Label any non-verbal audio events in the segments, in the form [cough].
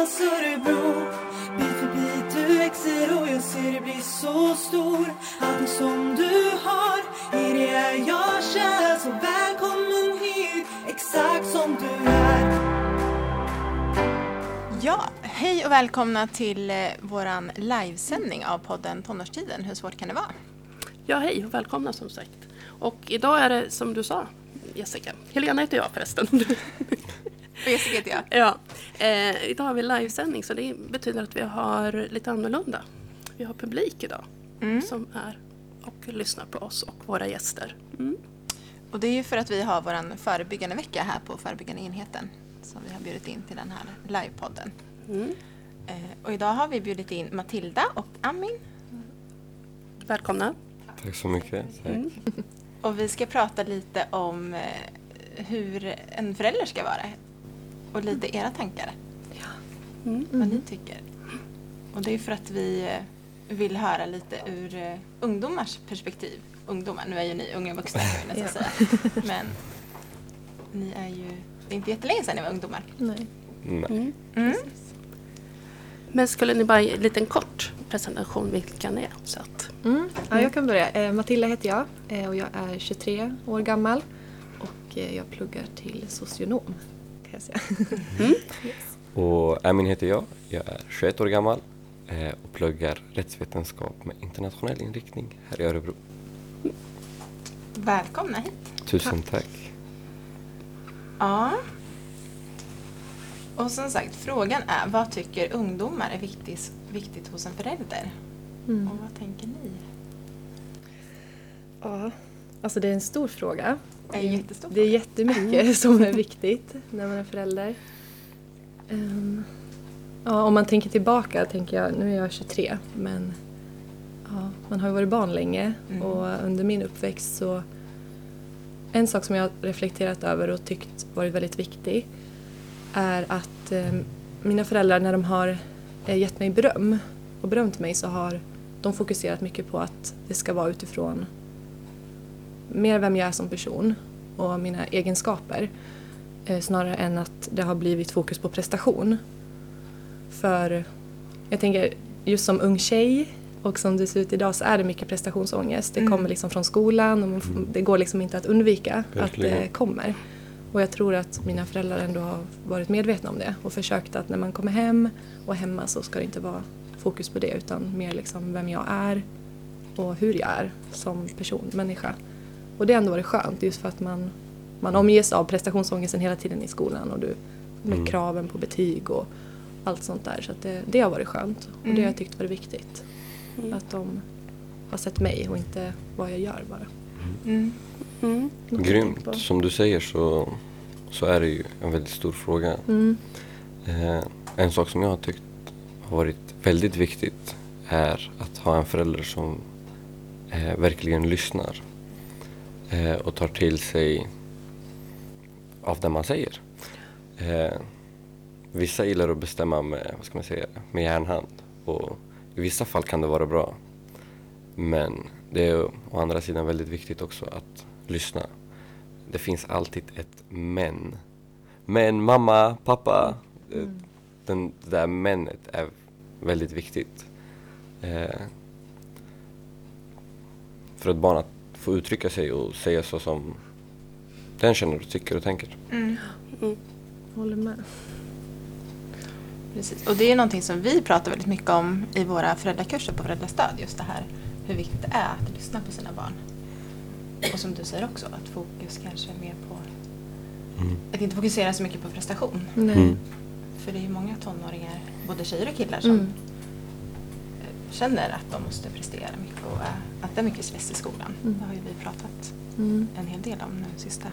lämnas Örebro Bit för bit du växer och jag ser dig bli så stor Allting som du har, i det är jag kär Så välkommen hit, exakt som du är Ja, hej och välkomna till eh, våran livesändning av podden Tonårstiden. Hur svårt kan det vara? Ja, hej och välkomna som sagt. Och idag är det som du sa, Jessica. Helena heter jag förresten. [laughs] Och Jessica heter jag. ja. Eh, idag har vi livesändning så det betyder att vi har lite annorlunda. Vi har publik idag Mm. som är och lyssnar på oss och våra gäster. Mm. Och det är ju för att vi har våran förebyggande vecka här på förebyggande enheten som vi har bjudit in till den här livepodden. Mm. Eh, och idag har vi bjudit in Matilda och Amin Välkomna. Tack så mycket. Tack. Mm. [laughs] och vi ska prata lite om eh, hur en förälder ska vara och lite era tankar, Mm. vad ni tycker. Och det är för att vi eh, vill höra lite ur eh, ungdomars perspektiv. Ungdomar, nu är ju ni unga vuxna kan vi nästan säga. Men ni är ju, det är inte jättelänge sedan ni var ungdomar. Nej. Nej. Mm. Mm. Men skulle ni bara ge en liten kort presentation vilka ni är? Så att, Mm. Ja, jag kan börja. Eh, Matilda heter jag eh, och jag är 23 år gammal och eh, jag pluggar till socionom. Jag säga. Och Amin heter jag. Jag är 21 år gammal eh, och pluggar rättsvetenskap med internationell inriktning här i Örebro. Välkomna hit. Tusen tack. Ja. Och som sagt, frågan är vad tycker ungdomar är viktigt, viktigt hos en förälder? Mm. Och vad tänker ni? Ja, alltså det är en stor fråga. Det är en jättestor Det är jättemycket som är viktigt [laughs] när man är förälder. Ehm, ja, om man tänker tillbaka, tänker jag, nu är jag 23, men ja, man har ju varit barn länge Mm. och under min uppväxt så en sak som jag har reflekterat över och tyckt varit väldigt viktig är att eh, mina föräldrar när de har eh, gett mig beröm och berömt mig så har de fokuserat mycket på att det ska vara utifrån mer vem jag är som person och mina egenskaper eh, snarare än att det har blivit fokus på prestation. För jag tänker, just som ung tjej och som det ser ut idag så är det mycket prestationsångest. Det Mm. kommer liksom från skolan och f- det går liksom inte att undvika att Verkligen. det kommer. Och jag tror att mina föräldrar ändå har varit medvetna om det och försökt att när man kommer hem och hemma så ska det inte vara fokus på det utan mer liksom vem jag är och hur jag är som person, människa. Och det har ändå varit skönt just för att man, man omges av prestationsångesten hela tiden i skolan och du, med Mm. kraven på betyg och allt sånt där. Så att det, det har varit skönt och det har Mm. jag tyckt varit viktigt. Mm. Att de har sett mig och inte vad jag gör bara. Mm. Mm. Tänkt Grymt. Som du säger så, så är det ju en väldigt stor fråga. Mm. Eh, en sak som jag har tyckt har varit väldigt viktigt är att ha en förälder som eh, verkligen lyssnar eh, och tar till sig av det man säger. Eh, vissa gillar att bestämma med, vad ska man säga, med järnhand och i vissa fall kan det vara bra. Men det är å andra sidan väldigt viktigt också att lyssna. Det finns alltid ett men. Men mamma, pappa. eh, Den, det där menet är väldigt viktigt. Eh, för ett barn att få uttrycka sig och säga så som den känner och tycker och tänker. Mm. Mm. Håller med. Precis. Och det är någonting som vi pratar väldigt mycket om i våra föräldrakurser på föräldrastöd. Just det här hur viktigt det är att lyssna på sina barn. Och som du säger också, att fokus kanske är mer på Mm. att inte fokusera så mycket på prestation. Nej. Mm. För det är ju många tonåringar, både tjejer och killar, som Mm. eh, känner att de måste prestera mycket och eh, att det är mycket stress i skolan. Mm. Det har ju vi pratat Mm. en hel del om nu sista.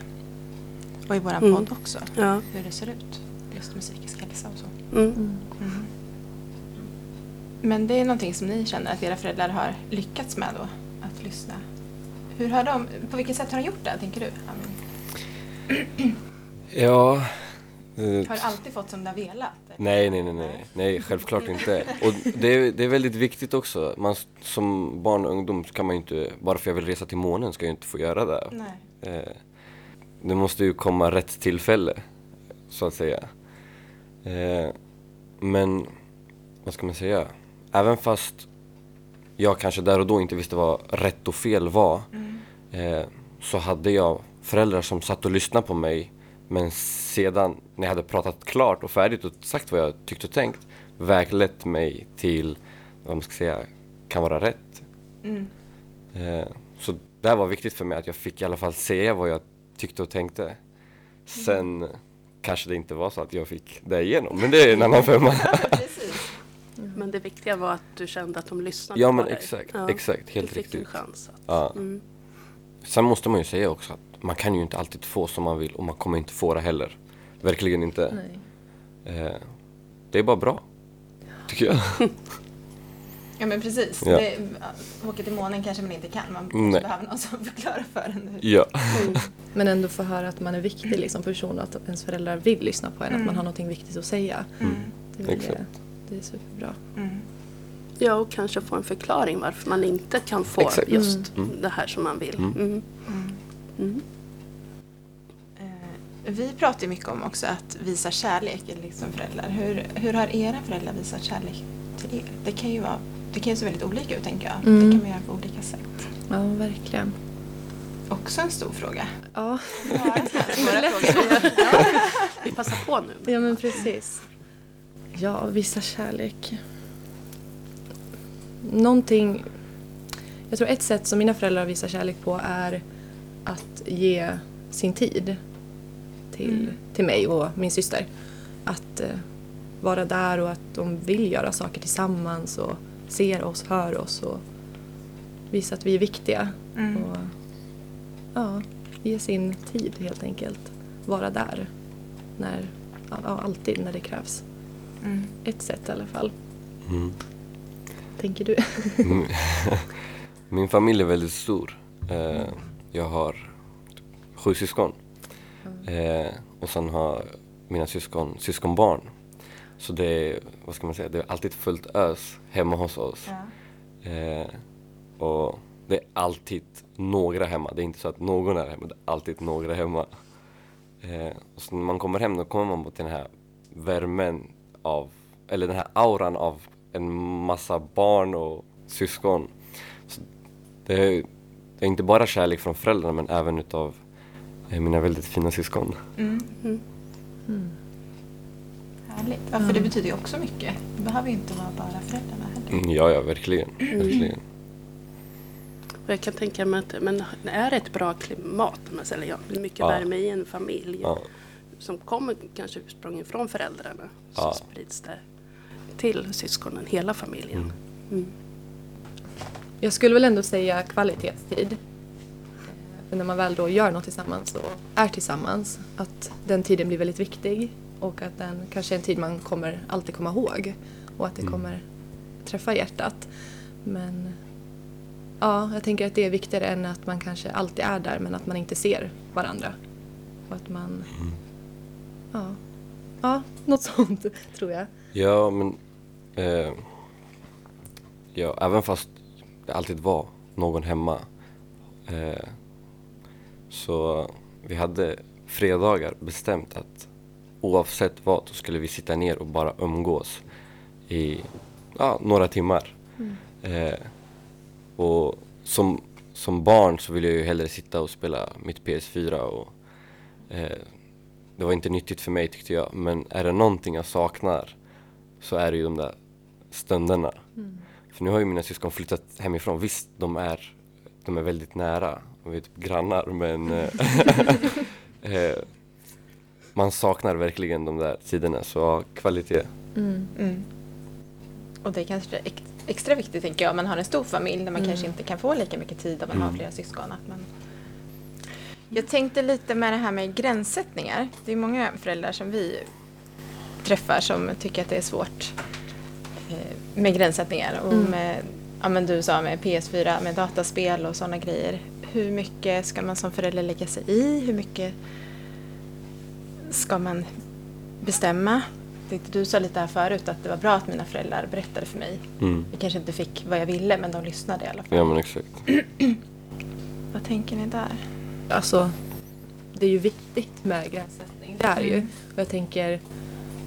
Och i våran Mm. podd också, Ja. hur det ser ut. Just med psykisk hälsa och så. Mm. Mm. Mm. Men det är någonting som ni känner att era föräldrar har lyckats med då? Att lyssna? Hur har de, på vilket sätt har de gjort det, tänker du? Amin? Ja. eh, Har du alltid fått som du har velat? Nej, nej, nej, nej, nej, självklart inte. Och det är, det är väldigt viktigt också. Man, som barn och ungdom kan man ju inte, bara för jag vill resa till månen ska jag inte få göra det. Nej. Eh, det måste ju komma rätt tillfälle, så att säga. Eh, men vad ska man säga? Även fast jag kanske där och då inte visste vad rätt och fel var eh, så hade jag föräldrar som satt och lyssnade på mig men sedan när jag hade pratat klart och färdigt och sagt vad jag tyckte och tänkt väglett mig till vad man ska säga kan vara rätt. Mm. Eh, så det här var viktigt för mig att jag fick i alla fall säga vad jag tyckte och tänkte. Sen kanske det inte var så att jag fick det igenom, men det är en annan femma. [laughs] [laughs] Men det viktiga var att du kände att de lyssnade Ja på men dig. exakt, Ja. exakt, helt du fick en riktigt. chans. Att, Ja. mm. Sen måste man ju säga också att man kan ju inte alltid få som man vill och man kommer inte få det heller. Verkligen inte. Nej. Eh, det är bara bra. Tycker jag. [laughs] Ja men precis. Ja. Det, åka till månen kanske man inte kan. Man Nej. kanske behöver någon som [laughs] förklarar för en hur. Ja. [laughs] Men ändå få höra att man är viktig liksom, person och att ens föräldrar vill lyssna på en. Att man har något viktigt att säga. Mm. Det är, det är superbra. Mm. ja, och kanske få en förklaring varför man inte kan få Exakt. just Mm. det här som man vill. Mm. Mm. Mm. Eh, Vi pratar ju mycket om också att visa kärlek liksom föräldrar. Hur, hur har era föräldrar visat kärlek till er? Det kan ju, vara, det kan ju se väldigt olika ut tänker jag. Mm. Det kan man göra på olika sätt. Ja, verkligen. Också en stor fråga. Ja, Svåra [laughs] frågor. Vi passar på nu. ja men precis. Ja, visa kärlek. Någonting... Jag tror ett sätt som mina föräldrar visar kärlek på är att ge sin tid till, Mm. till mig och min syster. Att eh, vara där och att de vill göra saker tillsammans och ser oss, hör oss och visa att vi är viktiga. Mm. Och ja, ge sin tid helt enkelt. Vara där. När, ja, alltid när det krävs. Mm. Ett sätt i alla fall. Mm. Tänker du? Mm. [laughs] Min familj är väldigt stor. Eh, jag har sju syskon. Eh, och sen har mina syskon syskonbarn. Så det är, vad ska man säga, det är alltid fullt ös hemma hos oss. Ja. Eh, och det är alltid några hemma. Det är inte så att någon är hemma, det är alltid några hemma. Eh, och så när man kommer hem då kommer man mot den här värmen av, eller den här auran av en massa barn och syskon. Så det, är, det är inte bara kärlek från föräldrarna men även utav eh, mina väldigt fina syskon. Mm. Mm. Härligt. Ja, för det betyder ju också mycket. Det behöver ju inte vara bara föräldrarna heller. Mm, ja, ja, verkligen. verkligen. Och jag kan tänka mig att men är det ett bra klimat, om man säger, ja, det är mycket Ja. värme i en familj Ja. som kommer kanske ursprungligen från föräldrarna så Ja. sprids det till syskonen, hela familjen. Mm. Mm. Jag skulle väl ändå säga kvalitetstid. För när man väl då gör något tillsammans och är tillsammans, att den tiden blir väldigt viktig och att den kanske är en tid man kommer alltid komma ihåg och att det Mm. kommer träffa hjärtat. Men ja, jag tänker att det är viktigare än att man kanske alltid är där men att man inte ser varandra. Och att man... Ja, ja något [laughs] sånt tror jag. Ja, men eh, ja, även fast det alltid var någon hemma eh, så vi hade fredagar bestämt att oavsett vad så skulle vi sitta ner och bara umgås i ja, några timmar. Eh, och som, som barn så ville jag ju hellre sitta och spela mitt PS4 och eh, det var inte nyttigt för mig tyckte jag. Men är det någonting jag saknar så är det ju de där stunderna. För nu har ju mina syskon flyttat hemifrån. Visst, de är, de är väldigt nära. De är typ grannar men eh, [laughs] eh, man saknar verkligen de där tiderna. Så kvalitet. Mm. Och det är kanske ex- extra viktigt tänker jag om man har en stor familj där man Mm. kanske inte kan få lika mycket tid om man har Mm. flera syskon. Att man... Jag tänkte lite med det här med gränssättningar. Det är många föräldrar som vi träffar som tycker att det är svårt med gränssättningar. Och Mm. med, ja, men du sa med PS4, med dataspel och sådana grejer. Hur mycket ska man som förälder lägga sig i? Hur mycket ska man bestämma? Du sa lite här förut att det var bra att mina föräldrar berättade för mig. Mm. Jag kanske inte fick vad jag ville men de lyssnade i alla fall. Ja men exakt. [clears throat] Vad tänker ni där? Alltså, det är ju viktigt med gränssättning. Det är ju. Och jag tänker,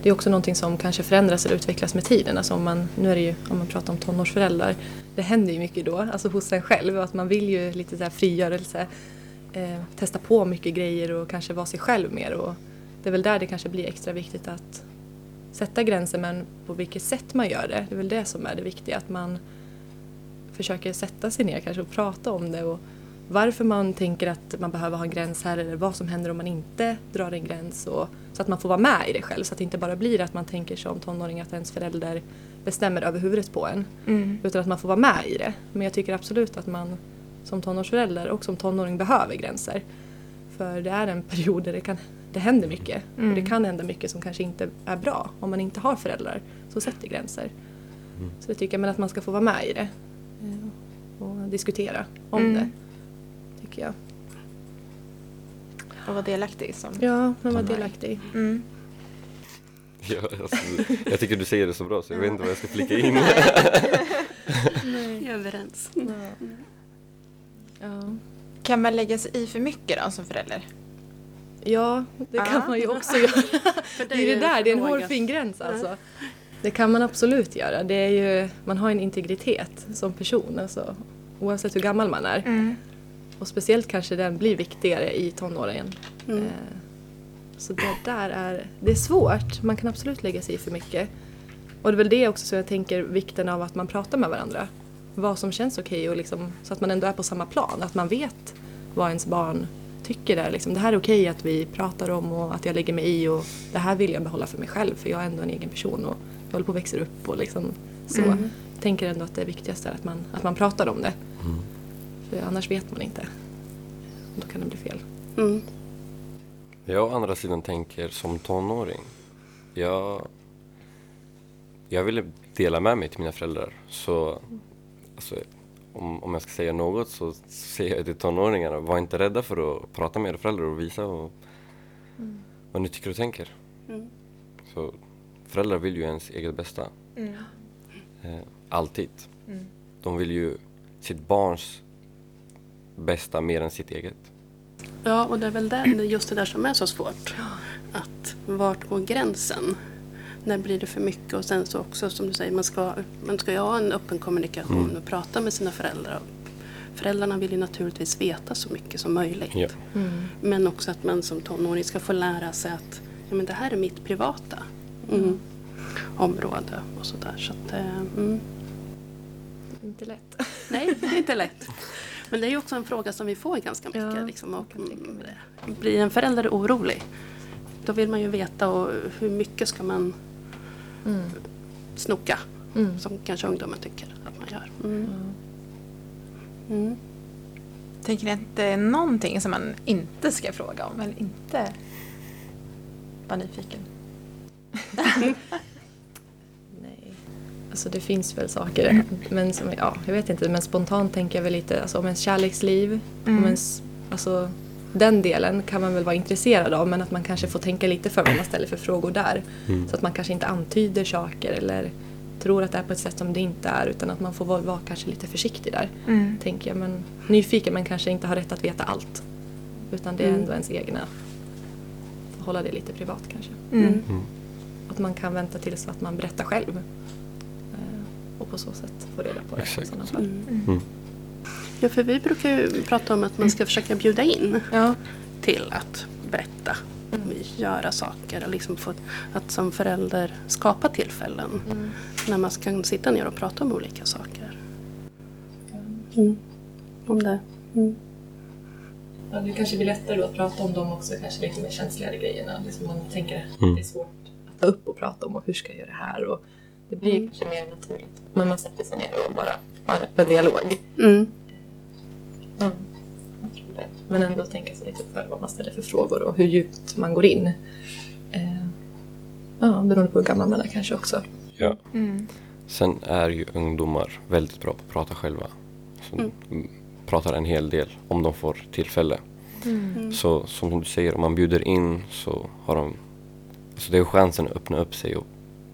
det är också någonting som kanske förändras eller utvecklas med tiden. Alltså om man, nu är det ju, om man pratar om tonårsföräldrar, det händer ju mycket då, alltså hos en själv. Att man vill ju lite så här frigörelse, eh, testa på mycket grejer och kanske vara sig själv mer. Och det är väl där det kanske blir extra viktigt att sätta gränser, men på vilket sätt man gör det. Det är väl det som är det viktiga, att man försöker sätta sig ner kanske och prata om det. Och varför man tänker att man behöver ha en gräns här eller vad som händer om man inte drar en gräns. Och, så att man får vara med i det själv så att det inte bara blir att man tänker som tonåring att ens förälder bestämmer över huvudet på en. Mm. Utan att man får vara med i det. Men jag tycker absolut att man som tonårsförälder och som tonåring behöver gränser. För det är en period där det, kan, det händer mycket. Mm. Och det kan hända mycket som kanske inte är bra om man inte har föräldrar som sätter gränser. Så det tycker jag, men att man ska få vara med i det. eh, Och diskutera om Mm. det. Tycker jag. Och vara delaktig som... Ja, Som är- delaktig. Mm. Ja, alltså, jag tycker du säger det så bra så jag vet inte vad jag ska flika in. Vi [laughs] är överens. Ja. Kan man lägga sig i för mycket då som förälder? Ja, det kan Ah. man ju också göra. [laughs] För Det är det där, det är en hårfin gräns alltså. Det kan man absolut göra. Det är ju, man har en integritet som person, alltså, oavsett hur gammal man är. Mm. Och speciellt kanske den blir viktigare i tonåren. Mm. Eh, Så det där är, det är svårt. Man kan absolut lägga sig i för mycket. Och det är väl det också som jag tänker vikten av att man pratar med varandra. Vad som känns okej och liksom, så att man ändå är på samma plan. Att man vet vad ens barn tycker är. Liksom, det här är okej att vi pratar om och att jag lägger mig i och det här vill jag behålla för mig själv för jag är ändå en egen person och jag håller på att växa upp och liksom så. Mm. Jag tänker ändå att det viktigaste är att man, att man pratar om det. Mm. För annars vet man inte. Då kan det bli fel. Mm. Jag å andra sidan tänker som tonåring. Jag, jag ville dela med mig till mina föräldrar. Så alltså, om, om jag ska säga något så säger jag till tonåringarna. Var inte rädda för att prata med era föräldrar och visa och, vad ni tycker och tänker. Mm. Så föräldrar vill ju ens eget bästa. Mm. Eh, alltid. Mm. De vill ju sitt barns bästa mer än sitt eget. Ja, och det är väl där, just det där som är så svårt. Att vart går gränsen? När blir det för mycket? Och sen så också som du säger, man ska, man ska ju ha en öppen kommunikation Mm. och prata med sina föräldrar. Föräldrarna vill ju naturligtvis veta så mycket som möjligt. Ja. Men också att man som tonåring ska få lära sig att ja, men det här är mitt privata mm, område och sådär. Så att, eh, mm. Inte lätt. Nej, det är inte lätt. [laughs] Men det är ju också en fråga som vi får ganska mycket. Ja, liksom, och, mm, blir en förälder orolig, då vill man ju veta och hur mycket ska man Mm. snoka, Mm. som kanske ungdomen tycker att man gör. Mm. Mm. Tänker ni att det är någonting som man inte ska fråga om eller inte vara nyfiken? [laughs] Alltså det finns väl saker, men som, ja, jag vet inte, men spontant tänker jag väl lite alltså, om ens kärleksliv, Mm. om ens, alltså den delen kan man väl vara intresserad av men att man kanske får tänka lite för vad man ställer för frågor där. Mm. Så att man kanske inte antyder saker eller tror att det är på ett sätt som det inte är utan att man får vara, vara kanske lite försiktig där. Mm. Tänker jag, men nyfiken men kanske inte har rätt att veta allt. Utan det är Mm. ändå ens egna. Hålla det lite privat kanske. Mm. Mm. Att man kan vänta tills att man berättar själv. På så sätt få reda på det. Exakt. sådana fall. Mm. Mm. Ja, för vi brukar ju prata om att man ska försöka bjuda in Ja. till att berätta, göra saker och liksom få att som förälder skapa tillfällen Mm. när man kan sitta ner och prata om olika saker. Mm. Om det. Mm. Ja, det kanske blir lättare då att prata om dem också, kanske lite mer känsligare grejerna. Liksom man tänker att Mm. det är svårt att ta upp och prata om och hur ska jag göra det här? Och det blir Mm. kanske mer naturligt. Men man sätter sig ner och bara har en öppen dialog. Mm. Mm. Men ändå tänka sig lite för vad man ställer för frågor och hur djupt man går in. Eh, ja, beroende på hur gammal man är kanske också. Ja. Mm. Sen är ju ungdomar väldigt bra på att prata själva. Så Mm. mm, Pratar en hel del om de får tillfälle. Mm. Så som du säger, om man bjuder in så har de alltså det är chansen att öppna upp sig och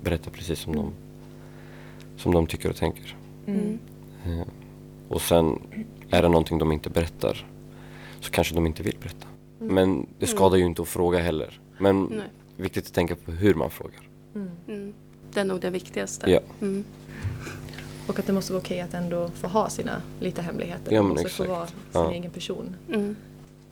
berätta precis som, de, som de tycker och tänker. Mm. Eh, Och sen är det någonting de inte berättar så kanske de inte vill berätta. Men det skadar ju inte att fråga heller. Men Nej. viktigt att tänka på hur man frågar. Mm. Det är nog det viktigaste. Ja. Mm. Och att det måste vara okej att ändå få ha sina lite hemligheter. Ja, man måste få exakt. vara sin Ja. egen person. Mm.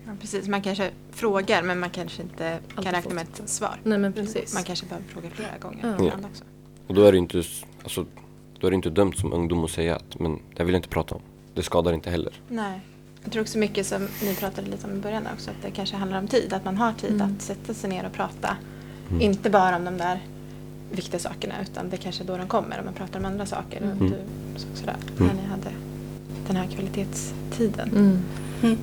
Ja, precis. Man kanske frågar men man kanske inte kan räkna med ett svar. Nej men precis. Man kanske behöver fråga flera gånger Ja. också. Och då är det inte, alltså, då är det inte dömt som ungdom att säga att men det vill jag inte prata om. Det skadar inte heller. Nej. Jag tror också mycket som ni pratade lite om i början också, att det kanske handlar om tid. Att man har tid Mm. att sätta sig ner och prata. Mm. Inte bara om de där viktiga sakerna utan det kanske är då de kommer om man pratar om andra saker. Mm. Och du sa också det, Mm. när ni hade den här kvalitetstiden. Mm. Mm.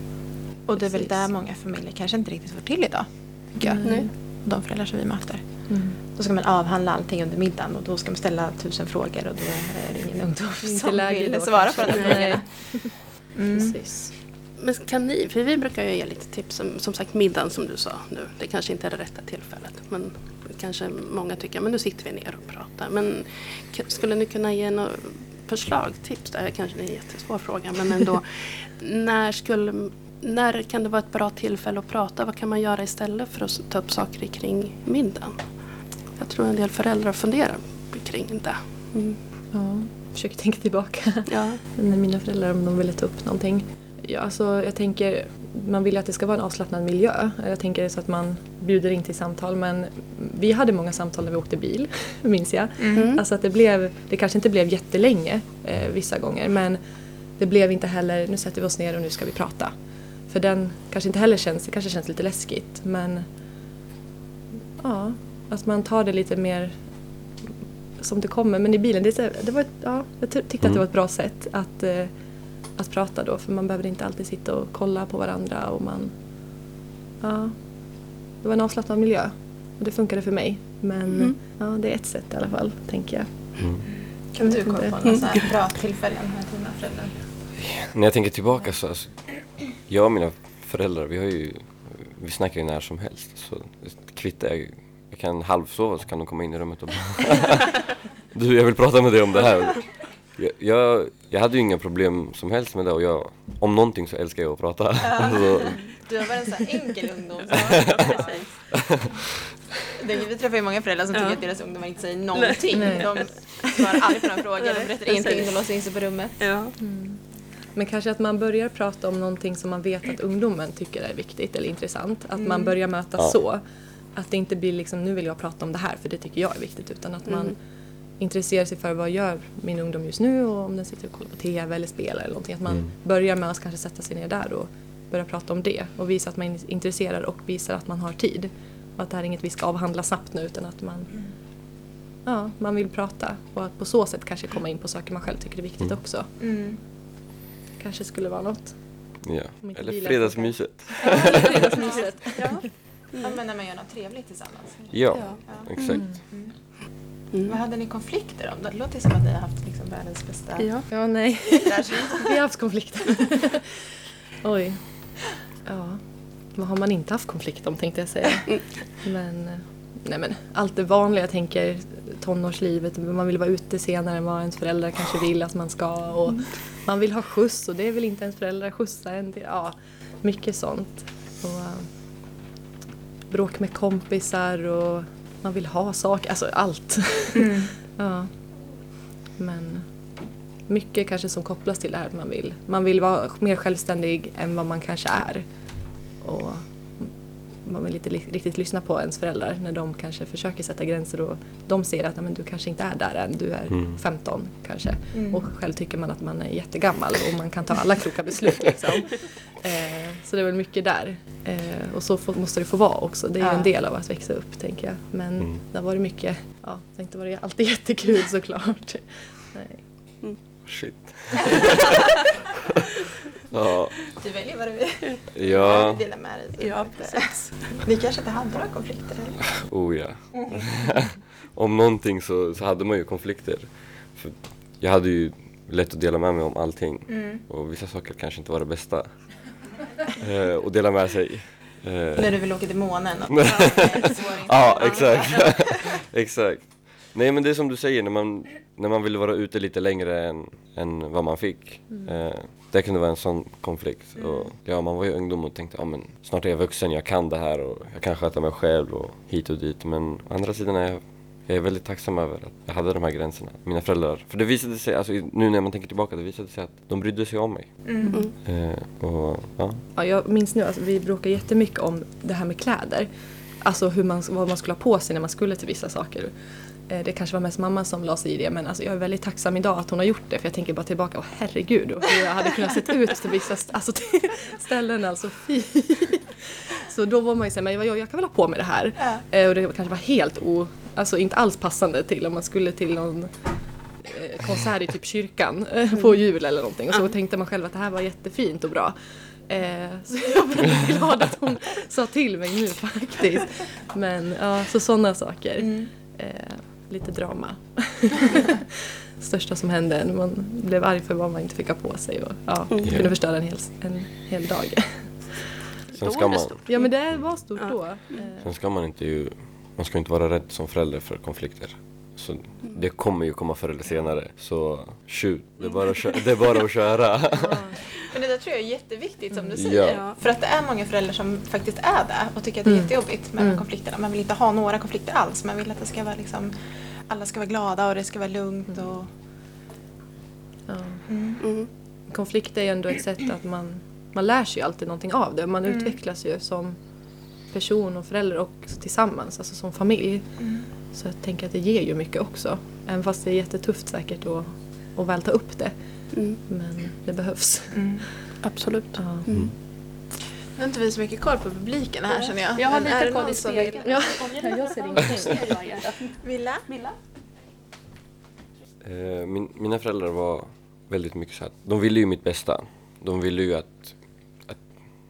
Och det är väl där många familjer kanske inte riktigt får till idag. Tycker jag. De föräldrar som vi möter. Mm. Då ska man avhandla allting under middagen och då ska man ställa tusen frågor och då är det ingen ungdom Inte som vill då, svara på de frågorna. Mm. Precis. Men kan ni, för vi brukar ju ge lite tips, som, som sagt middagen som du sa nu, det kanske inte är det rätta tillfället. Men kanske många tycker, men nu sitter vi ner och pratar. Men skulle ni kunna ge några förslag, tips? Det här kanske är en jättesvår fråga, men ändå. [laughs] när, skulle, när kan det vara ett bra tillfälle att prata? Vad kan man göra istället för att ta upp saker kring middagen? Jag tror en del föräldrar funderar kring det. Mm. Ja. Försöker tänka tillbaka. Ja. [laughs] När mina föräldrar om de ville ta upp någonting. Ja, alltså, jag tänker, man vill ju att det ska vara en avslappnad miljö. Jag tänker så att man bjuder in till samtal. Men vi hade många samtal när vi åkte bil, [laughs] minns jag. Mm. Alltså att det blev, det kanske inte blev jättelänge eh, vissa gånger. Men det blev inte heller, nu sätter vi oss ner och nu ska vi prata. För den kanske inte heller känns, det kanske känns lite läskigt. Men ja, att man tar det lite mer som det kommer. Men i bilen, det, det var, ett- ja, jag ty- tyckte att det Mm. var ett bra sätt att, eh, att prata då. För man behöver inte alltid sitta och kolla på varandra. Och man, ja, det var en avslappnad miljö. Och det funkade för mig. Men Mm. ja, det är ett sätt i alla fall, tänker jag. Mm. Kan du komma på Mm. några här bra tillfällen med dina föräldrar? När jag tänker tillbaka så, alltså, jag och mina föräldrar, vi har ju, vi snackar ju när som helst. Så kvittar jag, jag kan halvsova så kan de komma in i rummet och bara [laughs] Du, jag vill prata med dig om det här. Jag, jag, jag hade ju inga problem som helst med det och jag, om någonting så älskar jag att prata. [laughs] Alltså, Du har varit en sån här enkel ungdom. Så [laughs] det, vi träffar ju många föräldrar som tycker Ja. att deras ungdomar inte säger någonting. Nej. De svarar aldrig på några frågor, de berättar ingenting, de låser in sig på rummet. Ja. Men kanske att man börjar prata om någonting som man vet att ungdomen tycker är viktigt eller intressant. Att Mm. man börjar mötas Ja. så. Att det inte blir liksom, nu vill jag prata om det här för det tycker jag är viktigt. Utan att man Mm. intresserar sig för vad gör min ungdom just nu och om den sitter och kollar på TV eller spelar eller någonting. Att man Mm. börjar med att kanske sätta sig ner där och börja prata om det. Och visa att man är intresserad och visar att man har tid. Och att det här är inget vi ska avhandla snabbt nu utan att man, ja, man vill prata. Och att på så sätt kanske komma in på saker man själv tycker är viktigt Mm. också. Mm. Kanske skulle vara något. ja. Eller fredagsmyset. Fredagsmyset. [laughs] Ja. ja, men när man gör något trevligt tillsammans. Ja, Ja. exakt. Mm. Mm. Vad hade ni konflikter om? Det låter som att ni har haft liksom världens bästa Ja. Ja, nej. [laughs] Vi har haft konflikter. [laughs] Oj. Ja. Vad har man inte haft konflikt om tänkte jag säga. Men, eh, nej men allt det vanliga. Jag tänker tonårslivet. Man vill vara ute senare än vad ens föräldrar kanske vill att man ska. Och man vill ha skjuts och det vill inte ens föräldrar skjutsa en. till. Ja, mycket sånt. Och, eh, bråk med kompisar och man vill ha saker. Alltså allt. [laughs] ja. Men mycket kanske som kopplas till det här att man vill. Man vill vara mer självständig än vad man kanske är. Och man vill inte riktigt lyssna på ens föräldrar när de kanske försöker sätta gränser och de ser att "Nej, men du kanske inte är där än, du är Mm. 15 kanske. Mm. Och själv tycker man att man är jättegammal och man kan ta alla kloka beslut liksom. [laughs] eh, så det är väl mycket där. Eh, och så får, måste det få vara också, det är Ja. en del av att växa upp tänker jag. Men Mm. det har varit mycket, ja, det har inte varit alltid [laughs] jättekul såklart. Nej. Shit. [laughs] ja, Du väljer vad du vill ja, dela med dig Ja, precis. Ni kanske inte hade några konflikter? eller? oh ja. [laughs] om någonting så, så hade man ju konflikter. För jag hade ju lätt att dela med mig om allting. Mm. Och vissa saker kanske inte var det bästa. [laughs] Eh, och dela med sig. Eh, När du vill åka till månen? Och, [laughs] Ja, exakt. exakt. Nej men det är som du säger, när man, när man vill vara ute lite längre än, än vad man fick. Eh, det kunde vara en sån konflikt. Och, ja, man var ju ungdom och tänkte, ja men snart är jag vuxen, jag kan det här och jag kan sköta mig själv och hit och dit. Men å andra sidan är jag, jag är väldigt tacksam över att jag hade de här gränserna. Mina föräldrar. För det visade sig, alltså, nu när man tänker tillbaka, det visade sig att de brydde sig om mig. Mm. Mm. Eh, och, ja. Ja, jag minns nu, alltså, vi bråkade jättemycket om det här med kläder. Alltså hur man, vad man skulle ha på sig när man skulle till vissa saker. Eh, Det kanske var mest mamma som la sig i det men alltså jag är väldigt tacksam idag att hon har gjort det för jag tänker bara tillbaka, åh herregud hur jag hade kunnat sett ut till vissa st- alltså, till [laughs] ställen alltså fy. Så då var man ju såhär, men jag, jag kan väl ha på mig det här. Ja. Eh, Och det kanske var helt o, alltså inte alls passande till om man skulle till någon eh, konsert i typ kyrkan på jul eller någonting och så tänkte man själv att det här var jättefint och bra. Så [laughs] jag är väldigt glad att hon sa till mig nu faktiskt. Men ja, så sådana saker. Mm. Lite drama. [laughs] Största som hände, man blev arg för vad man inte fick ha på sig och ja, Mm. kunde förstöra en hel, en hel dag. Sen ska man. Ja men det var stort Ja. då. Eh, sen ska man inte ju, man ska inte vara rädd som förälder för konflikter. Så det kommer ju komma förr eller senare. Så shoot, det är bara att köra. Det är bara att köra. [laughs] Men det där tror jag är jätteviktigt som du säger. Ja. För att det är många föräldrar som faktiskt är det och tycker att det är Mm. jättejobbigt med Mm. konflikterna. Man vill inte ha några konflikter alls. Man vill att det ska vara liksom, alla ska vara glada och det ska vara lugnt och... ja. Mm. Mm. Konflikt är ju ändå ett sätt att man, man lär sig alltid någonting av det. Man Mm. utvecklas ju som person och förälder och tillsammans, alltså som familj. Mm. Så jag tänker att det ger ju mycket också. Även fast det är jättetufft säkert att, att väl ta upp det. Mm. Men det behövs. Mm. [laughs] Absolut. Ja. Mm. Nu har inte vi så mycket koll på publiken här känner jag. Jag har Men lite koll i spegeln. Ja, jag ser ingenting. Villa? Milla? Eh, Min, mina föräldrar var väldigt mycket så att de ville ju mitt bästa. De ville ju att, att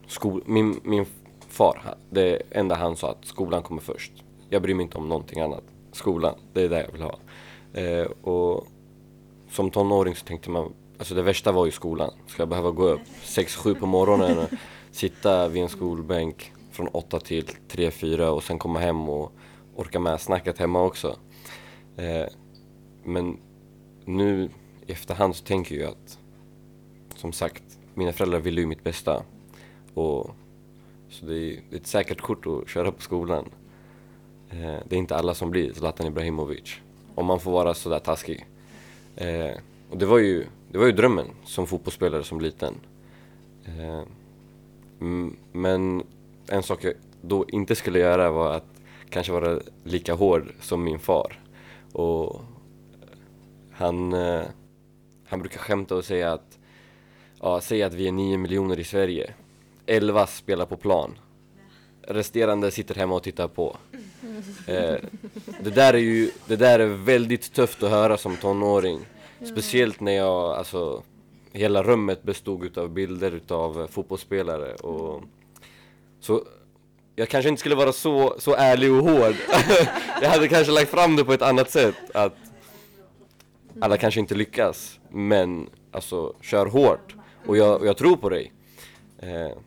skol, min, min far, det enda han sa att skolan kommer först. Jag bryr mig inte om någonting annat. Skolan, det är det jag vill ha. Eh, och som tonåring så tänkte man, alltså det värsta var ju skolan. Ska jag behöva gå upp 6-7 på morgonen och [laughs] sitta vid en skolbänk från 8 till 3-4 och sen komma hem och orka med snacket hemma också. Eh, men nu i efterhand så tänker jag att som sagt, mina föräldrar ville ju mitt bästa. Och, så det är, ett säkert kort att köra på skolan. Eh, det är inte alla som blir Zlatan Ibrahimovic. Om man får vara sådär taskig. Eh, och det var, ju, det var ju drömmen som fotbollsspelare som liten. Eh, men en sak jag då inte skulle göra var att kanske vara lika hård som min far. Och han, eh, han brukar skämta och säga att ja, säg att vi är nio miljoner i Sverige. 11 spelar på plan. Resterande sitter hemma och tittar på. Eh, det där är ju det där är väldigt tufft att höra som tonåring. Speciellt när jag, alltså hela rummet bestod utav bilder utav fotbollsspelare och så jag kanske inte skulle vara så, så ärlig och hård. [laughs] jag hade kanske lagt fram det på ett annat sätt. Att alla kanske inte lyckas, men alltså kör hårt. Och jag, och jag tror på dig. Eh,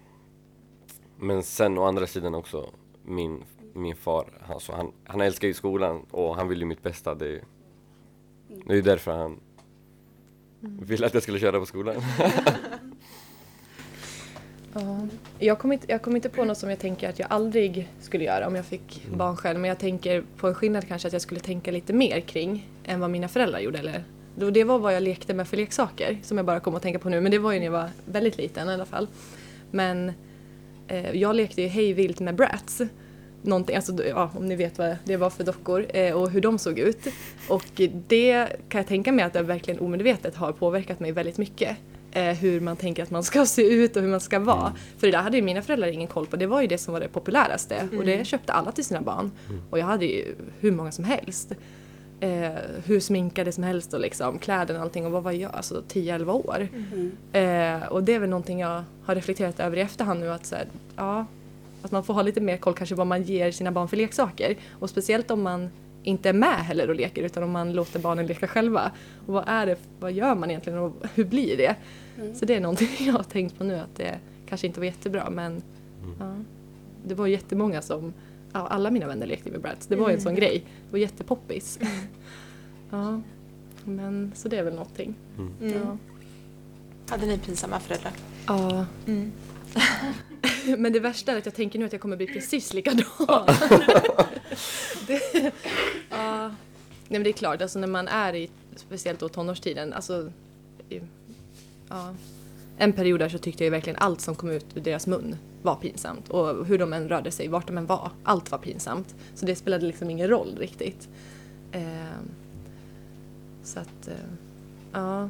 men sen å andra sidan också, min, min far, alltså han, han älskar ju skolan och han vill ju mitt bästa. Det, är- det är ju därför han ville att jag skulle köra på skolan. [laughs] Ja. Jag kom, inte, jag kom inte på något som jag tänker att jag aldrig skulle göra om jag fick barn själv. Men jag tänker på en skillnad kanske att jag skulle tänka lite mer kring än vad mina föräldrar gjorde. Eller, det var vad jag lekte med för leksaker som jag bara kom att tänka på nu. Men det var ju när jag var väldigt liten i alla fall. Men eh, jag lekte ju hej vilt med Bratz. Någonting, alltså, ja, om ni vet vad det var för dockor eh, och hur de såg ut. Och det kan jag tänka mig att det verkligen omedvetet har påverkat mig väldigt mycket. Eh, hur man tänker att man ska se ut och hur man ska vara. För det där hade ju mina föräldrar ingen koll på. Det var ju det som var det populäraste. Och det köpte alla till sina barn. Och jag hade ju hur många som helst. Eh, hur sminkade som helst och liksom kläder och allting. Och vad var jag? Alltså 10-11 år. Eh, och det är väl någonting jag har reflekterat över i efterhand nu att så här, ja, att man får ha lite mer koll kanske vad man ger sina barn för leksaker. Och speciellt om man inte är med heller och leker utan om man låter barnen leka själva. Och vad är det, vad gör man egentligen och hur blir det? Så det är någonting [laughs] jag har tänkt på nu att det kanske inte var jättebra men ja, det var jättemånga som, ja, alla mina vänner lekte med Bratz. Det var ju en sån grej. Det var jättepoppis. [laughs] ja, men så det är väl någonting. Mm. Ja. Hade ni pinsamma föräldrar? Ja, Mm. [laughs] [laughs] Men det värsta är att jag tänker nu att jag kommer bli precis [laughs] likadan. [laughs] det, ja, Nej men det är klart, alltså när man är i, speciellt då tonårstiden, alltså i, ja, en period där så tyckte jag verkligen allt som kom ut ur deras mun var pinsamt. Och hur de än rörde sig, vart de än var, allt var pinsamt. Så det spelade liksom ingen roll riktigt. Eh, så att, eh, ja,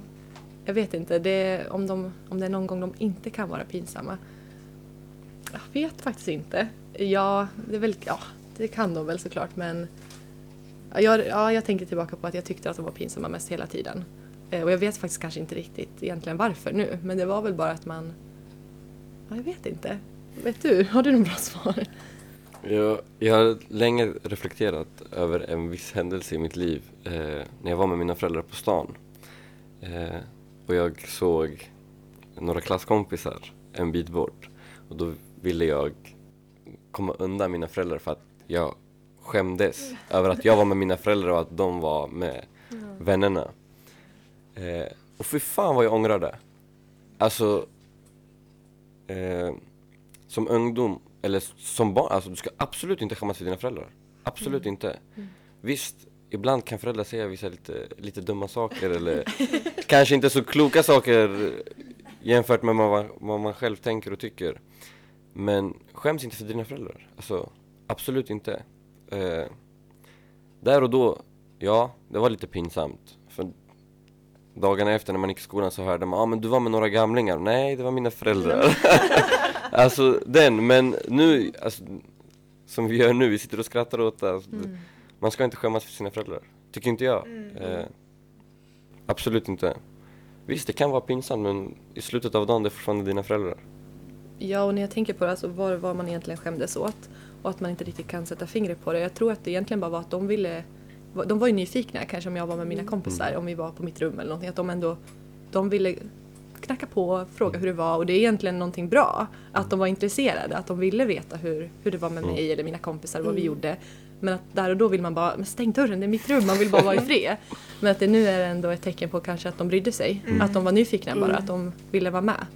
jag vet inte. Det, om, de, om det är någon gång de inte kan vara pinsamma. Jag vet faktiskt inte. Ja, det, är väl, ja, det kan de väl såklart men jag, ja, jag tänker tillbaka på att jag tyckte att de var pinsamma mest hela tiden. Eh, och jag vet faktiskt kanske inte riktigt egentligen varför nu, men det var väl bara att man... Ja, jag vet inte. Vet du? Har du något bra svar? Jag, jag har länge reflekterat över en viss händelse i mitt liv eh, när jag var med mina föräldrar på stan. Eh, och jag såg några klasskompisar en bit bort och då ville jag komma undan mina föräldrar för att jag skämdes över att jag var med mina föräldrar och att de var med vännerna. Eh, och fy fan vad jag ångrade. Alltså, eh, som ungdom, eller som barn, alltså du ska absolut inte skämmas för dina föräldrar. Absolut inte. Visst, ibland kan föräldrar säga vissa lite, lite dumma saker eller kanske inte så kloka saker jämfört med vad, vad man själv tänker och tycker. Men skäms inte för dina föräldrar. Alltså, absolut inte. Eh, där och då, ja, det var lite pinsamt. För dagarna efter när man gick i skolan så hörde man, ja ah, men du var med några gamlingar. Nej, det var mina föräldrar. [laughs] alltså den, men nu, alltså, som vi gör nu, vi sitter och skrattar åt det. Alltså, Mm. Man ska inte skämmas för sina föräldrar. Tycker inte jag. Eh, absolut inte. Visst, det kan vara pinsamt men i slutet av dagen det är fortfarande dina föräldrar. Ja, och när jag tänker på det, alltså, vad, vad man egentligen skämdes åt och att man inte riktigt kan sätta fingret på det. Jag tror att det egentligen bara var att de ville, de var ju nyfikna kanske om jag var med mina kompisar, om vi var på mitt rum eller någonting, att de ändå, de ville knacka på, fråga hur det var och det är egentligen någonting bra. Att de var intresserade, att de ville veta hur, hur det var med mig eller mina kompisar, vad vi gjorde. Men att där och då vill man bara, men stäng dörren, det är mitt rum, man vill bara vara i [laughs] fred. Men att det nu är ändå ett tecken på kanske att de brydde sig, att de var nyfikna bara, att de ville vara med.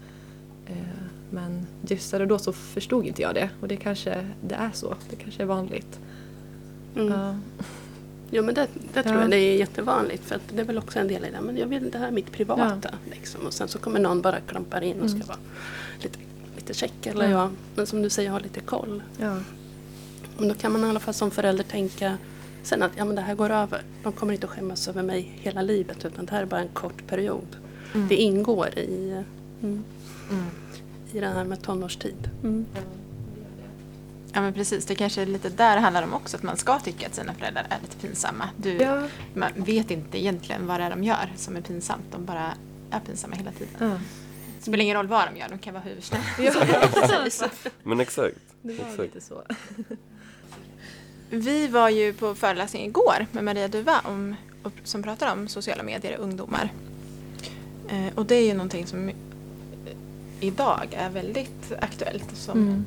Men just där och då så förstod inte jag det och det kanske det är så, det kanske är vanligt. Mm. Ja. Jo men det, det tror Ja. jag det är jättevanligt för det är väl också en del i det. Men jag vill det här är mitt privata. Liksom. Och sen så kommer någon bara klampar in och ska vara lite, lite check eller Mm. ja. Men som du säger, ha lite koll. Ja. Men då kan man i alla fall som förälder tänka sen att ja, men det här går över. De kommer inte att skämmas över mig hela livet utan det här är bara en kort period. Det ingår i, mm, i det här med tonårstid. Mm. Ja men precis, det kanske är lite där det handlar om också, att man ska tycka att sina föräldrar är lite pinsamma. Du, Ja. Man vet inte egentligen vad det är de gör som är pinsamt, de bara är pinsamma hela tiden. Ja. Det spelar ingen roll vad de gör, de kan vara hur snälla. Men exakt. det var exakt. lite så. Vi var ju på föreläsning igår med Maria Duva om, som pratar om sociala medier och ungdomar. Eh, och det är ju någonting som idag är väldigt aktuellt och som Mm.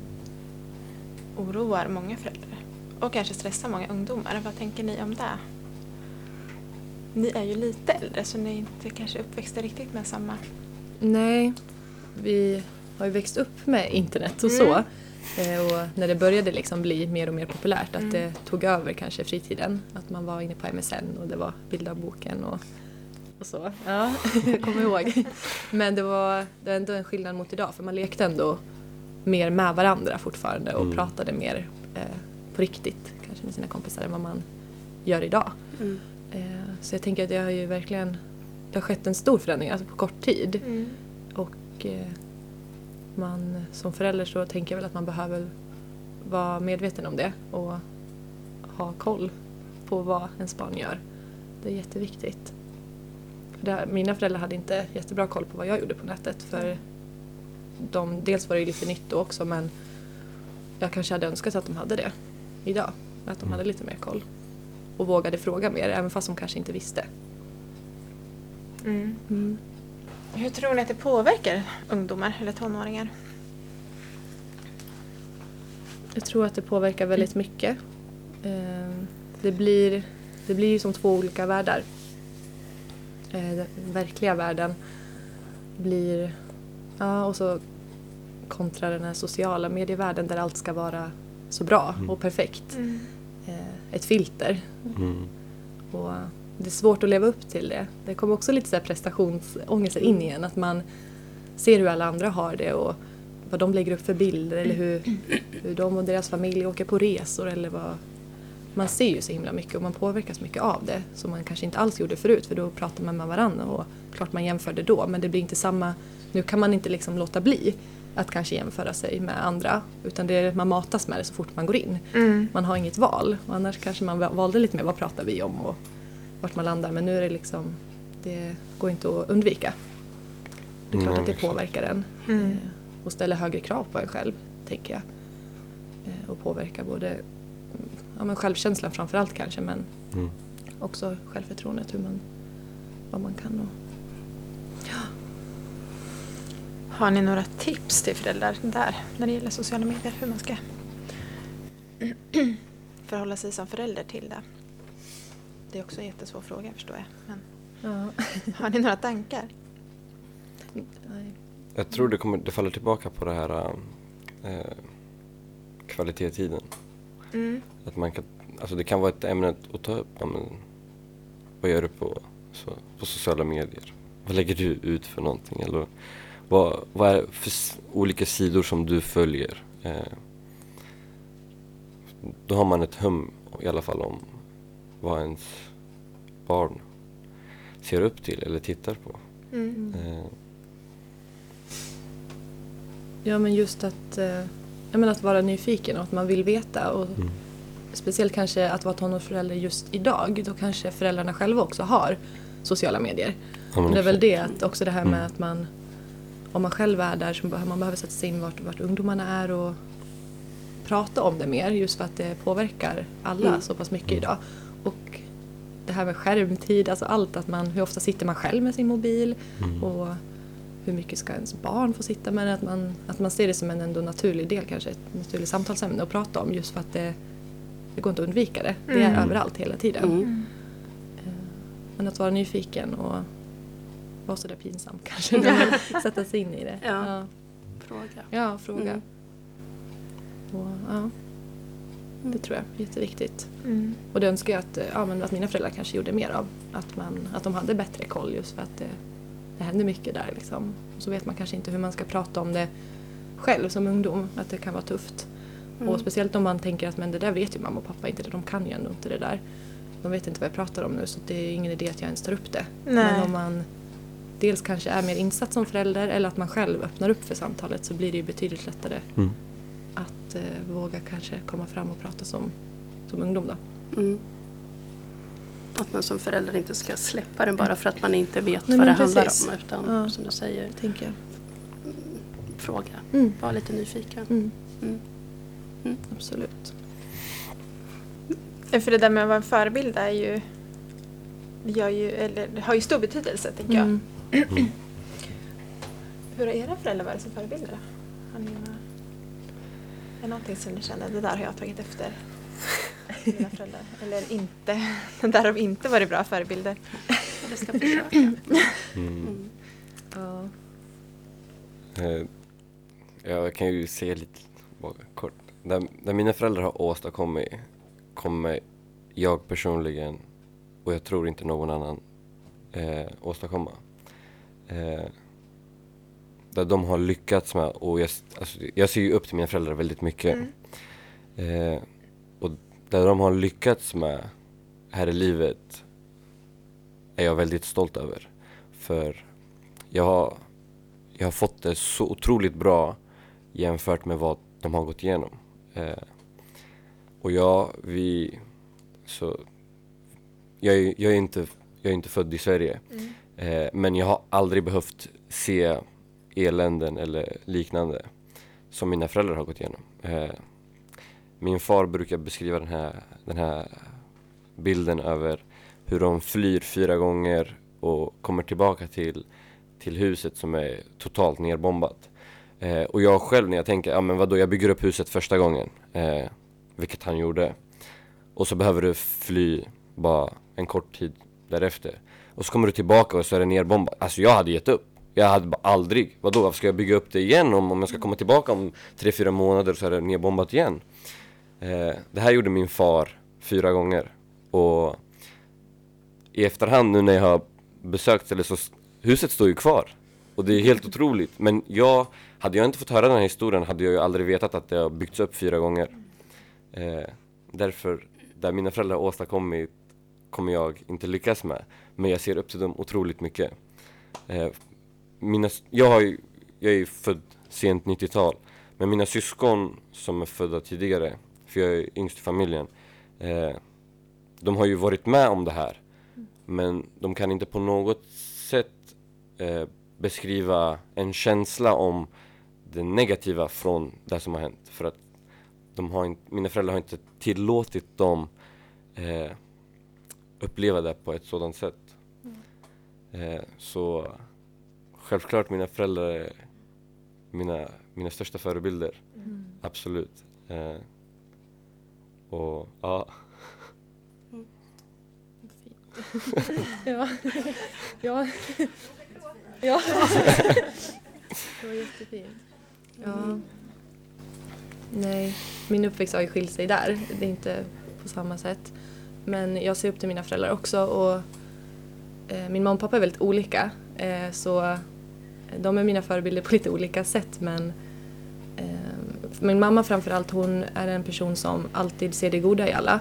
oroar många föräldrar. Och kanske stressar många ungdomar. Vad tänker ni om det? Ni är ju lite äldre så ni är inte kanske uppväxta riktigt med samma... Nej, vi har ju växt upp med internet och så. Mm. Eh, Och när det började liksom bli mer och mer populärt, att Mm. det tog över kanske fritiden. Att man var inne på MSN och det var bilddagboken och, och så. Ja, [laughs] jag kommer ihåg. Men det var, det var ändå en skillnad mot idag för man lekte ändå mer med varandra fortfarande och Mm. pratade mer eh, på riktigt kanske med sina kompisar än vad man gör idag. Mm. Eh, så jag tänker att det har ju verkligen det har skett en stor förändring alltså på kort tid. Och eh, man som förälder så tänker jag väl att man behöver vara medveten om det och ha koll på vad ens barn gör. Det är jätteviktigt. Det, mina föräldrar hade inte jättebra koll på vad jag gjorde på nätet för de, dels var det lite nytt då också men jag kanske hade önskat att de hade det idag. Att de hade lite mer koll. Och vågade fråga mer även fast de kanske inte visste. Mm. Hur tror ni att det påverkar ungdomar eller tonåringar? Jag tror att det påverkar väldigt mycket. Eh, Det blir, det blir ju som två olika världar. Eh, Den verkliga världen blir... Ja, och så kontra den här sociala medievärlden där allt ska vara så bra och perfekt. Eh, Ett filter. Mm. Och det är svårt att leva upp till det. Det kommer också lite så här prestationsångest in igen. Att man ser hur alla andra har det och vad de lägger upp för bilder eller hur, hur de och deras familj åker på resor eller vad... Man ser ju så himla mycket och man påverkas mycket av det som man kanske inte alls gjorde förut för då pratar man med varandra och klart man jämförde då men det blir inte samma... Nu kan man inte liksom låta bli att kanske jämföra sig med andra utan det är, man matas med det så fort man går in. Mm. Man har inget val och annars kanske man valde lite mer vad pratar vi om och vart man landar men nu är det liksom det går inte att undvika. Det är klart Nej, att det påverkar en Mm. eh, och ställer högre krav på en själv, tänker jag. Eh, Och påverkar både mm, ja, men självkänslan framför allt kanske men Mm. också självförtroendet, hur man, vad man kan och Har ni några tips till föräldrar där när det gäller sociala medier? Hur man ska [clears throat] förhålla sig som förälder till det? Det är också en jättesvår fråga förstår jag. Men ja. [laughs] har ni några tankar? Nej. Jag tror det, kommer, det faller tillbaka på det här eh, kvalitet i tiden. Mm. Att man kan, alltså det kan vara ett ämne att ta upp. Ja, men, vad gör du på, så, på sociala medier? Vad lägger du ut för någonting? Eller vad, vad är det för olika sidor som du följer? Eh, då har man ett hum i alla fall om vad ens barn ser upp till eller tittar på. Mm. Eh, Ja men just att, eh, menar att vara nyfiken och att man vill veta och Mm. speciellt kanske att vara tonårsförälder just idag då kanske föräldrarna själva också har sociala medier. ja, men det är väl det att också det här med Mm. att man om man själv är där så behöver man behöver sätta sig in vart, vart ungdomarna är och prata om det mer just för att det påverkar alla Mm. så pass mycket idag. Och det här med skärmtid, alltså allt att man, hur ofta sitter man själv med sin mobil Mm. och hur mycket ska ens barn få sitta med det? Att man, att man ser det som en ändå naturlig del kanske, ett naturligt samtalsämne att prata om just för att det, det går inte att undvika det. Det är Mm. överallt hela tiden. Mm. Eh, Men att vara nyfiken och vara sådär pinsam [laughs] kanske. men Sätta sig in i det. Ja. ja, Fråga. ja fråga. Mm. Och, ja, det tror jag är jätteviktigt. Mm. Och det önskar jag att, ja, men att mina föräldrar kanske gjorde mer av. Att, man, att de hade bättre koll just för att det, det händer mycket där. Liksom. Och så vet man kanske inte hur man ska prata om det själv som ungdom. Att det kan vara tufft. Mm. Och speciellt om man tänker att men det där vet ju mamma och pappa inte. De kan ju ändå inte det där. De vet inte vad jag pratar om nu så det är ingen idé att jag ens tar upp det. Nej. Men om man dels kanske är mer insatt som förälder eller att man själv öppnar upp för samtalet så blir det ju betydligt lättare Mm. att eh, våga kanske komma fram och prata som, som ungdom då. Mm. Att man som förälder inte ska släppa det bara för att man inte vet Nej, vad det men handlar precis. om. Utan Ja. som du säger, Tänker jag. fråga. Mm. Var lite nyfiken. Mm. Mm. Absolut. För det där med att vara en förebild är ju, gör ju eller, har ju stor betydelse tänker jag. Mm. [clears throat] Hur har era föräldrar varit som förebilder? Har ni några, är det någonting som ni känner, det där har jag tagit efter mina föräldrar? Eller inte, [laughs] där har inte varit bra förebilder. Jag ska försöka. Mm. Mm. Ja. Eh, Jag kan ju säga lite kort. Där, där mina föräldrar har åstadkommit kommer jag personligen och jag tror inte någon annan eh, åstadkomma. Eh, där de har lyckats med och jag, alltså, jag ser ju upp till mina föräldrar väldigt mycket. Mm. Eh, där de har lyckats med här i livet är jag väldigt stolt över. För jag har, jag har fått det så otroligt bra jämfört med vad de har gått igenom. Eh, och jag, vi, så, jag, jag, är inte, jag är inte född i Sverige. Mm. Eh, men jag har aldrig behövt se eländen eller liknande som mina föräldrar har gått igenom. Eh, min far brukar beskriva den här, den här bilden över hur de flyr fyra gånger och kommer tillbaka till, till huset som är totalt nerbombat. Eh, och jag själv när jag tänker, ja men vadå, jag bygger upp huset första gången, eh, vilket han gjorde. Och så behöver du fly bara en kort tid därefter. Och så kommer du tillbaka och så är det nerbombat. Alltså jag hade gett upp. Jag hade bara aldrig, vadå varför ska jag bygga upp det igen om, om jag ska komma tillbaka om tre fyra månader så är det nerbombat igen. Eh, det här gjorde min far fyra gånger. Och i efterhand nu när jag har besökt stället så huset står ju kvar. Och det är helt otroligt. Men jag, hade jag inte fått höra den här historien hade jag ju aldrig vetat att det har byggts upp fyra gånger. Eh, därför, där mina föräldrar har åstadkommit kommer jag inte lyckas med. Men jag ser upp till dem otroligt mycket. Eh, mina, jag, har ju, jag är ju född sent 90-tal. Men mina syskon som är födda tidigare, för jag är yngst i familjen, eh, de har ju varit med om det här. Men de kan inte på något sätt eh, beskriva en känsla om det negativa från det som har hänt. För att de har inte, mina föräldrar har inte tillåtit dem eh, uppleva det på ett sådant sätt. Eh, så självklart mina föräldrar är mina, mina största förebilder. Absolut. Eh, och ja, Ja. ja. ja. Det var jättefint. Ja. Nej, min uppväxt har ju skilt sig där. Det är inte på samma sätt. Men jag ser upp till mina föräldrar också och eh, min mamma och pappa är väldigt olika. Eh, så de är mina förebilder på lite olika sätt men eh, min mamma framförallt hon är en person som alltid ser det goda i alla.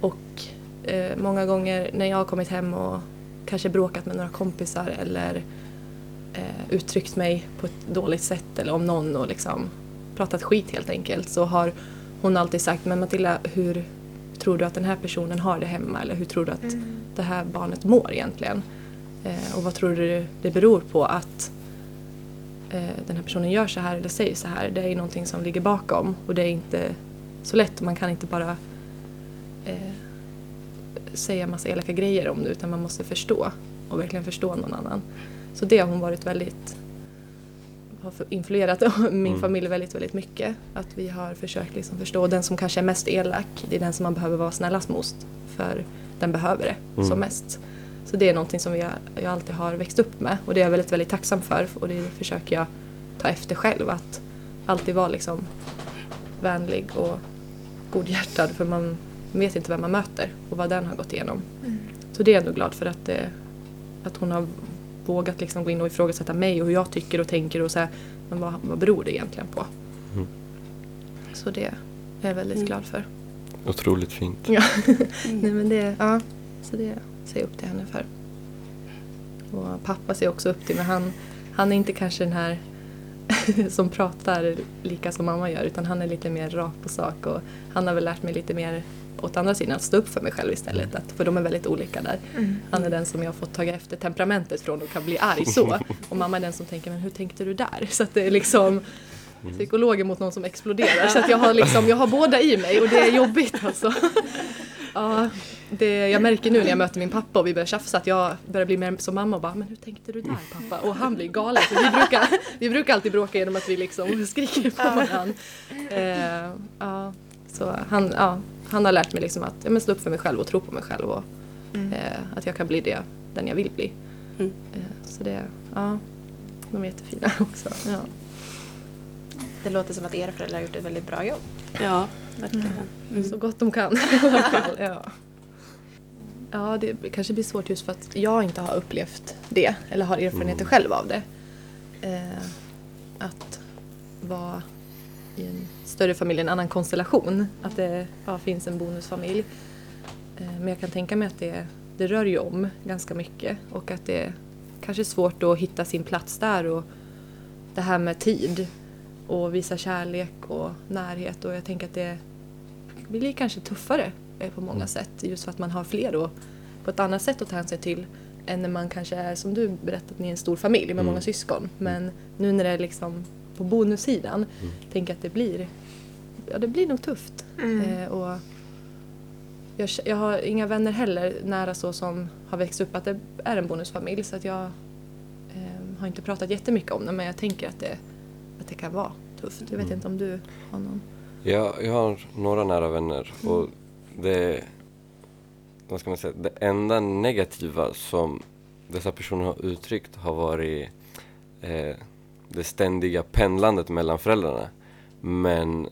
Och eh, många gånger när jag har kommit hem och kanske bråkat med några kompisar eller eh, uttryckt mig på ett dåligt sätt eller om någon och liksom pratat skit helt enkelt så har hon alltid sagt men Matilda hur tror du att den här personen har det hemma eller hur tror du att det här barnet mår egentligen? Eh, och vad tror du det beror på att den här personen gör så här eller säger så här? Det är ju någonting som ligger bakom och det är inte så lätt och man kan inte bara eh, säga massa elaka grejer om det utan man måste förstå och verkligen förstå någon annan. Så det har hon varit väldigt har influerat [laughs] min Mm. familj väldigt, väldigt mycket. Att vi har försökt liksom förstå den som kanske är mest elak, det är den som man behöver vara snällast mot för den behöver det Mm. som mest. Så det är någonting som jag, jag alltid har växt upp med och det är jag väldigt, väldigt tacksam för och det försöker jag ta efter själv att alltid vara liksom vänlig och godhjärtad för man vet inte vem man möter och vad den har gått igenom. Så det är jag ändå glad för att, det, att hon har vågat liksom gå in och ifrågasätta mig och hur jag tycker och tänker och så här, men vad, vad beror det egentligen på? Mm. Så det är jag väldigt Mm. glad för. otroligt fint. Ja. [laughs] Nej men det, ja, så det jag upp till henne för. Och pappa ser också upp till men han, han är inte kanske den här [laughs] som pratar lika som mamma gör utan han är lite mer rak på sak och han har väl lärt mig lite mer åt andra sidan att stå upp för mig själv istället. Att, för de är väldigt olika där. Han är den som jag har fått ta efter temperamentet från och kan bli arg så. Och mamma är den som tänker, men hur tänkte du där? Så att det är liksom psykologer mot någon som exploderar. Så att jag har liksom, jag har båda i mig och det är jobbigt alltså. [laughs] Ja, det, jag märker nu när jag möter min pappa och vi börjar tjafsa att jag börjar bli mer som mamma och bara Men hur tänkte du där pappa? Och han blir galen. Så vi, brukar, vi brukar alltid bråka genom att vi liksom skriker på varandra. Eh, ja, så han, ja, han har lärt mig liksom att ja, stå upp för mig själv och tro på mig själv och eh, att jag kan bli det, den jag vill bli. Mm. Eh, så det, ja, de är jättefina också. Ja. Det låter som att era föräldrar har gjort ett väldigt bra jobb. Ja, verkligen. Mm. Så gott de kan. [laughs] Ja. Ja, det kanske blir svårt just för att jag inte har upplevt det eller har erfarenheter själv av det. Eh, att vara i en större familj, en annan konstellation. Att det ja, finns en bonusfamilj. Eh, men jag kan tänka mig att det, det rör ju om ganska mycket och att det kanske är svårt att hitta sin plats där och det här med tid och visa kärlek och närhet och jag tänker att det blir kanske tuffare på många sätt just för att man har fler och på ett annat sätt att ta hänsyn till än när man kanske är som du berättat, ni är en stor familj med Mm. många syskon. Men nu när det är liksom på bonussidan, tänker jag att det blir, ja det blir nog tufft. Eh, och jag, jag har inga vänner heller nära så som har växt upp att det är en bonusfamilj så att jag eh, har inte pratat jättemycket om det men jag tänker att det, att det kan vara tufft. Jag vet Mm. inte om du har någon? Jag, jag har några nära vänner och det, vad ska man säga, det enda negativa som dessa personer har uttryckt har varit eh, det ständiga pendlandet mellan föräldrarna. Men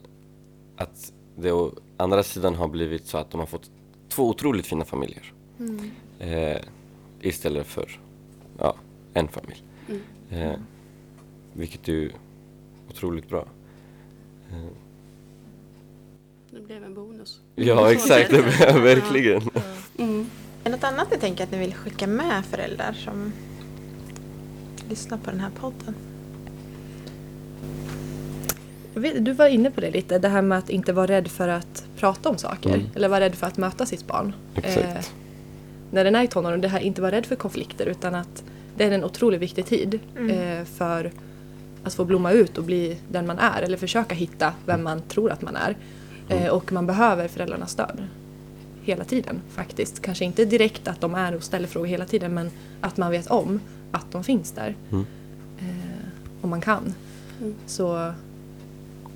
att det å andra sidan har blivit så att de har fått två otroligt fina familjer. eh, istället för ja, en familj. Mm. Eh, vilket är otroligt bra. Eh, Det blev en bonus. ja, [laughs] exakt. Det blev verkligen. Mm. Är det något annat ni tänker att ni vill skicka med föräldrar som lyssnar på den här podden? Vet, du var inne på det lite, det här med att inte vara rädd för att prata om saker. Mm. Eller vara rädd för att möta sitt barn. Exakt. när den är i tonåren, det här inte vara rädd för konflikter utan att det är en otroligt viktig tid Mm. eh, för att få blomma ut och bli den man är eller försöka hitta vem man tror att man är. Eh, och man behöver föräldrarnas stöd hela tiden faktiskt. Kanske inte direkt att de är och ställer frågor hela tiden men att man vet om att de finns där. Mm. Eh, om man kan. Mm. Så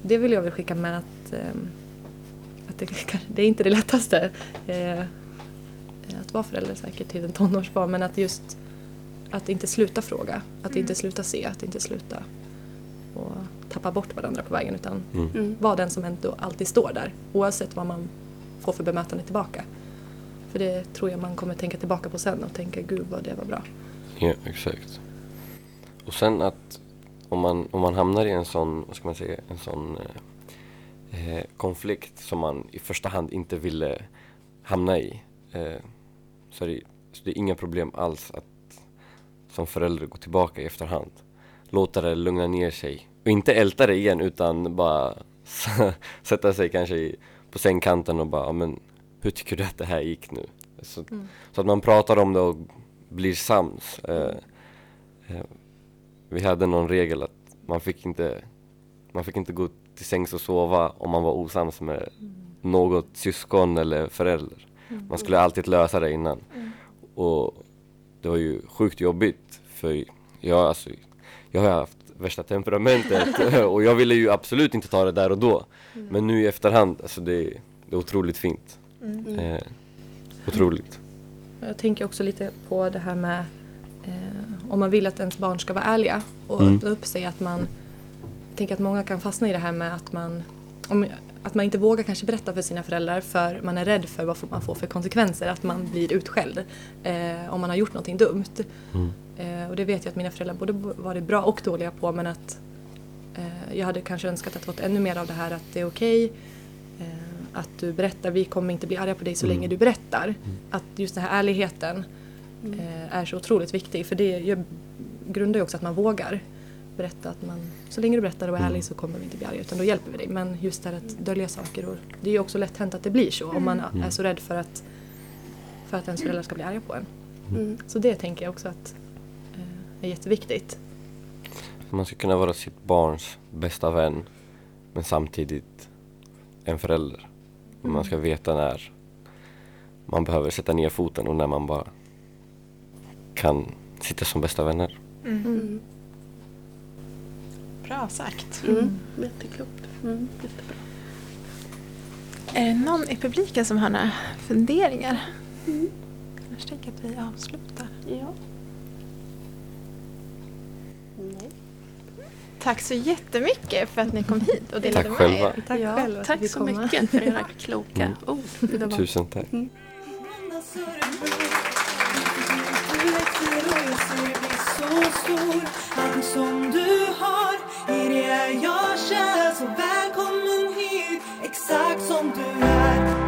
det vill jag väl skicka med att, ehm, att det, det är inte det lättaste eh, att vara förälder säkert till en tonårsbarn men att just att inte sluta fråga, att Mm. inte sluta se, att inte sluta och tappa bort varandra på vägen utan Mm. Mm. vara den som ändå alltid står där oavsett vad man får för bemötande tillbaka. För det tror jag man kommer tänka tillbaka på sen och tänka gud vad det var bra. Ja, exakt. Och sen att om man, om man hamnar i en sån, vad ska man säga, en sån eh, eh, konflikt som man i första hand inte ville hamna i. Eh, så, är det, så det är inga problem alls att som förälder gå tillbaka i efterhand. Låta det lugna ner sig. Och inte älta det igen utan bara [laughs] sätta sig kanske i, på sängkanten och bara, "Ja, men hur tycker du att det här gick nu? Så, så att man pratar om det och blir sams. Eh, eh, vi hade någon regel att man fick inte, man fick inte gå till sängs och sova om man var osams med något syskon eller förälder. Man skulle alltid lösa det innan. Och det var ju sjukt jobbigt för jag, alltså, jag har haft värsta temperamentet [laughs] och jag ville ju absolut inte ta det där och då. Men nu i efterhand, alltså det, det är otroligt fint. Mm. Eh, otroligt. Jag tänker också lite på det här med eh, om man vill att ens barn ska vara ärliga och Mm. öppna upp sig att man tänker att många kan fastna i det här med att man om, att man inte vågar kanske berätta för sina föräldrar för man är rädd för vad man får för konsekvenser, att man blir utskälld eh, om man har gjort någonting dumt. Mm. Eh, och det vet jag att mina föräldrar både varit bra och dåliga på men att eh, jag hade kanske önskat att fått ännu mer av det här att det är okej eh, att du berättar, vi kommer inte bli arga på dig så Mm. länge du berättar. Att just den här ärligheten eh, är så otroligt viktig för det grundar ju också att man vågar berätta att man, så länge du berättar och är Mm. ärlig så kommer vi inte bli arga utan då hjälper vi dig. Men just det här att dölja saker och det är ju också lätt hänt att det blir så om man Mm. är så rädd för att, för att ens föräldrar ska bli arga på en. Mm. Så det tänker jag också att eh, är jätteviktigt. Man ska kunna vara sitt barns bästa vän men samtidigt en förälder. Och Man ska veta när man behöver sätta ner foten och när man bara kan sitta som bästa vänner. Mm. Bra sagt. Mm. Jätteklokt. Mm. Jättebra. Är det någon i publiken som har några funderingar? Annars tänker jag att vi avslutar. Ja. Nej. Tack så jättemycket för att ni kom hit och delade Tack med själva. er. Tack ja, själv att tack så komma. mycket för era kloka Mm. ord. Tusen tack. Örebro så stor Den som du har i det jag kär. Så välkommen hit, exakt som du är.